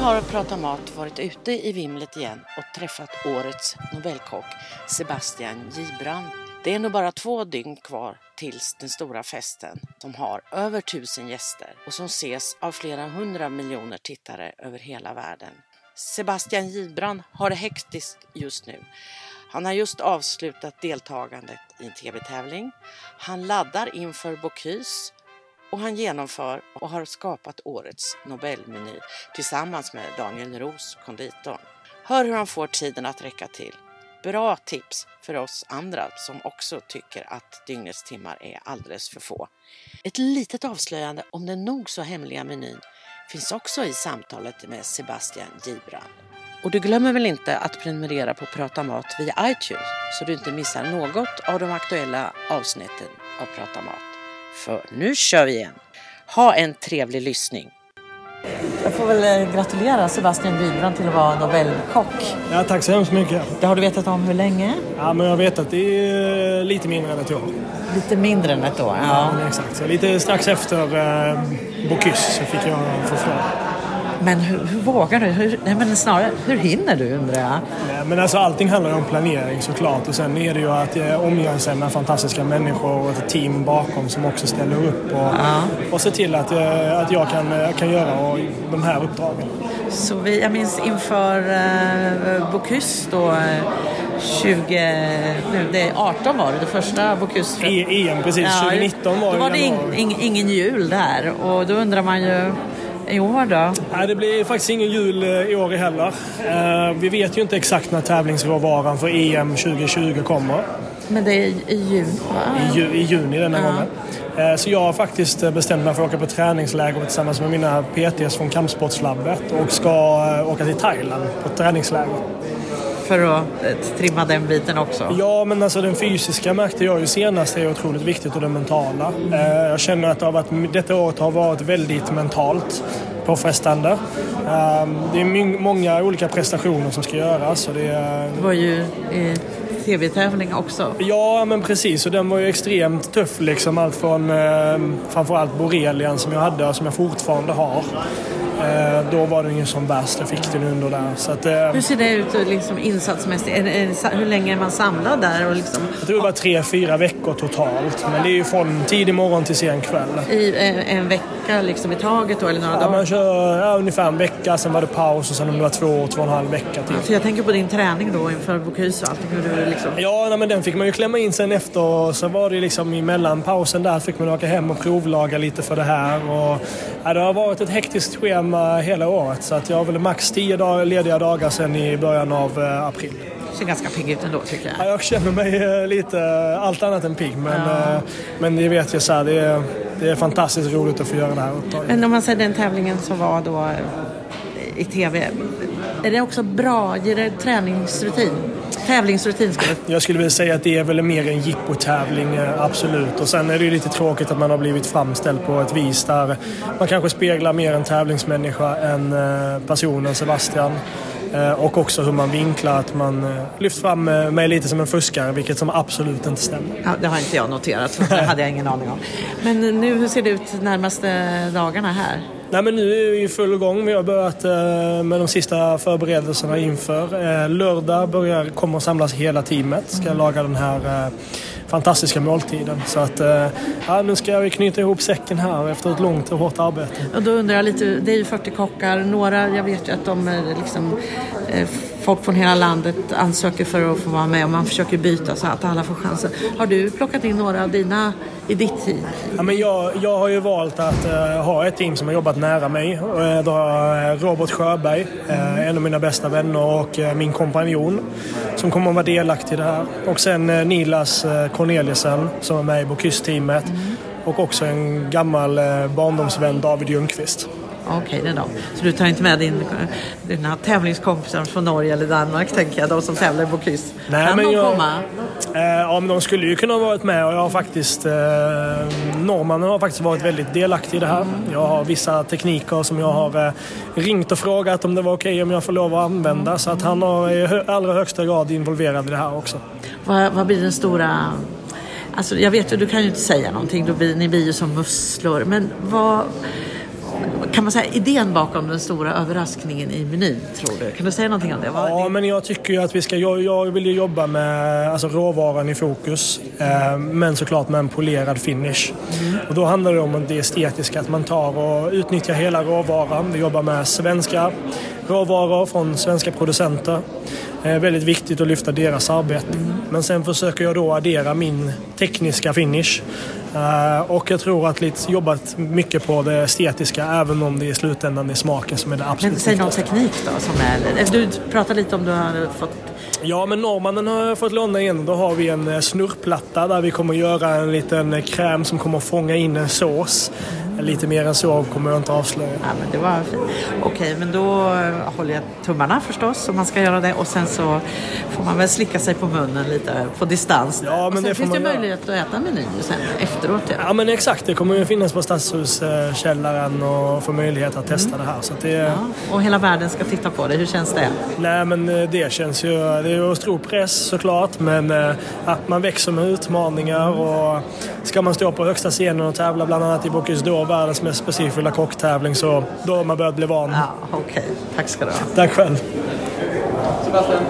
har Prata Mat varit ute i vimlet igen och träffat årets Nobelkock Sebastian Gibran. Det är nog bara två dygn kvar tills den stora festen som har över tusen gäster och som ses av flera hundra miljoner tittare över hela världen. Sebastian Gibran har det hektiskt just nu. Han har just avslutat deltagandet i en tv-tävling. Han laddar inför Bocuse och han genomför och har skapat årets Nobelmeny tillsammans med Daniel Ros, konditorn. Hör hur han får tiden att räcka till. Bra tips för oss andra som också tycker att dygnets timmar är alldeles för få. Ett litet avslöjande om den nog så hemliga menyn finns också i samtalet med Sebastian Gibran. Och du glömmer väl inte att prenumerera på Prata Mat via iTunes så du inte missar något av de aktuella avsnitten av Prata Mat. För nu kör vi igen! Ha en trevlig lyssning! Jag får väl eh, gratulera Sebastian Gibran till att vara Nobelkock. Ja, tack så hemskt mycket. Det har du vetat om hur länge? Ja, men jag vet att det är lite mindre än ett år. Lite mindre än ett år, ja. Ja, exakt. Så lite strax efter eh, Bocuse så fick jag förfrågan. Men hur, hur vågar du? Hur, nej, men snarare, hur hinner du undrar jag? Nej, Men alltså allting handlar om planering såklart och sen är det ju att eh, omge sig med fantastiska människor och ett team bakom som också ställer upp och, och ser till att, eh, att jag kan, eh, kan göra de här uppdragen. Så vi, jag minns inför eh, Bocuse då, eh, 20, nu, det är 18 var det, det första Bocuse. E- EM precis, 2019 var Då ju var det januari. ing, ingen jul där och då undrar man ju i år då? Nej, det blir faktiskt ingen jul eh, i år heller. Eh, Vi vet ju inte exakt när tävlingsråvaran för EM 2020 kommer. Men det är i juni va? i, ju, i juni denna Ja. gången. Eh, Så jag har faktiskt bestämt mig för att åka på träningsläger tillsammans med mina PTs från Kampsportslabbet och ska åka till Thailand på träningsläger. För att eh, trimma den biten också? Ja, men alltså den fysiska märkte jag ju senast är otroligt viktigt och det mentala. Eh, Jag känner att det har varit, detta året har varit väldigt mentalt påfrestande. Eh, Det är många olika prestationer som ska göras och det är Det var ju eh, tv-tävling också. Ja, men precis. Och den var ju extremt tuff. Liksom. Allt från eh, framförallt borrelian som jag hade och som jag fortfarande har. Eh, då var den ju som värst. Jag fick den under där. Så att, eh, Hur ser det ut liksom, insatsmässigt? Det- det hur länge är man samlad där? Och liksom, jag tror det var tre, fyra veckor totalt. Men det är ju från tidig morgon till sen kväll. I en, en vecka liksom, i taget då, eller några Ja, dagar? man kör ja, ungefär en vecka, sen var det paus och sen om det var två, två och en halv vecka till. För jag tänker på din träning då inför Bocuse och allting. Hur du liksom... Ja, nej, men den fick man ju klämma in sen efter så var det liksom i mellanpausen där fick man åka hem och provlaga lite för det här. Och, ja, det har varit ett hektiskt schema hela året så att jag har väl max 10 dagar, lediga dagar sen i början av eh, april. ser ganska pigg ut ändå tycker jag. Ja, jag känner mig eh, lite eh, allt annat än pigg men, eh, men det vet jag så här, det är, det är fantastiskt roligt att få göra det här uppdraget. Men om man säger den tävlingen som var då eh, i tv. Är det också bra? Ger det träningsrutin? Tävlingsrutin skulle jag Jag skulle vilja säga att det är väl mer en jippotävling, eh, absolut. Och sen är det ju lite tråkigt att man har blivit framställd på ett vis där man kanske speglar mer en tävlingsmänniska än eh, personen Sebastian. Eh, Och också hur man vinklar, att man eh, lyft fram eh, mig lite som en fuskare, vilket som absolut inte stämmer. Ja, det har inte jag noterat, så det hade jag ingen aning om. Men nu, hur ser det ut närmaste dagarna här? Nej, men nu är vi i full gång. Vi har börjat med de sista förberedelserna inför. Lördag börjar, kommer samlas hela teamet. Ska laga den här fantastiska måltiden. Så att, eh, ja, nu ska vi knyta ihop säcken här efter ett långt och hårt arbete. Och då undrar jag lite, det är ju 40 kockar, några, jag vet ju att de eh, liksom, eh, folk från hela landet ansöker för att få vara med och man försöker byta så att alla får chansen. Har du plockat in några av dina i ditt team? Ja, men jag, jag har ju valt att eh, ha ett team som har jobbat nära mig. Uh, då har jag Robert Sjöberg, eh, en av mina bästa vänner och eh, min kompanjon som kommer att vara delaktig i det här. Och sen eh, Nilas eh, Corneliusen som är med i Bocuse-teamet. Och också en gammal eh, barndomsvän, David Ljungqvist. Okej, det är de. Så du tar inte med din, dina tävlingskompisar från Norge eller Danmark, tänker jag, de som tävlar i Bocuse? kan de jag, komma? Eh, ja, men de skulle ju kunna ha varit med och jag har faktiskt... Eh, norrmannen har faktiskt varit väldigt delaktig i det här. Jag har vissa tekniker som jag har eh, ringt och frågat om det var okej om jag får lov att använda. Så att han har i hö- allra högsta grad involverad i det här också. Vad, vad blir den stora... Alltså jag vet ju, du kan ju inte säga någonting, då blir, ni blir ju som musslor. Men vad... kan man säga idén bakom den stora överraskningen i menyn, tror du? Kan du säga någonting om det? Vad- Ja, men jag tycker ju att vi ska... Jag, jag vill ju jobba med alltså, råvaran i fokus. Eh, men såklart med en polerad finish. Och då handlar det om det estetiska, att man tar och utnyttjar hela råvaran. Vi jobbar med svenska råvaror från svenska producenter. Eh, väldigt viktigt att lyfta deras arbete. Men sen försöker jag då addera min tekniska finish. Eh, och jag tror att lite jobbat mycket på det estetiska även om det i slutändan är smaken som är det absolut Men säg någon viktigaste. teknik då som är... Du pratade lite om du har fått... Ja, men norrmannen har jag fått låna in. Då har vi en eh, snurrplatta där vi kommer göra en liten eh, kräm som kommer fånga in en sås. Lite mer än så kommer jag inte avslöja. Ja, men det var fint. Okej, men då eh, håller jag tummarna förstås om man ska göra det. Och sen så får man väl slicka sig på munnen lite på distans. Ja, men och sen det finns det man göra. möjlighet att äta menyn sen efteråt. Ja. Ja, men exakt. Det kommer ju finnas på Stadshuskällaren och få möjlighet att testa det här. Så det, Ja, och hela världen ska titta på det. Hur känns det? Nej, men eh, det känns ju... Det är ju stor press såklart, men eh, att man växer med utmaningar och ska man stå på högsta scenen och tävla bland annat i Bocuse d'Or, världens mest specifika kocktävling så då har man börjat bli van. Ja, Okej, okay. tack ska du ha. Tack själv. Sebastian.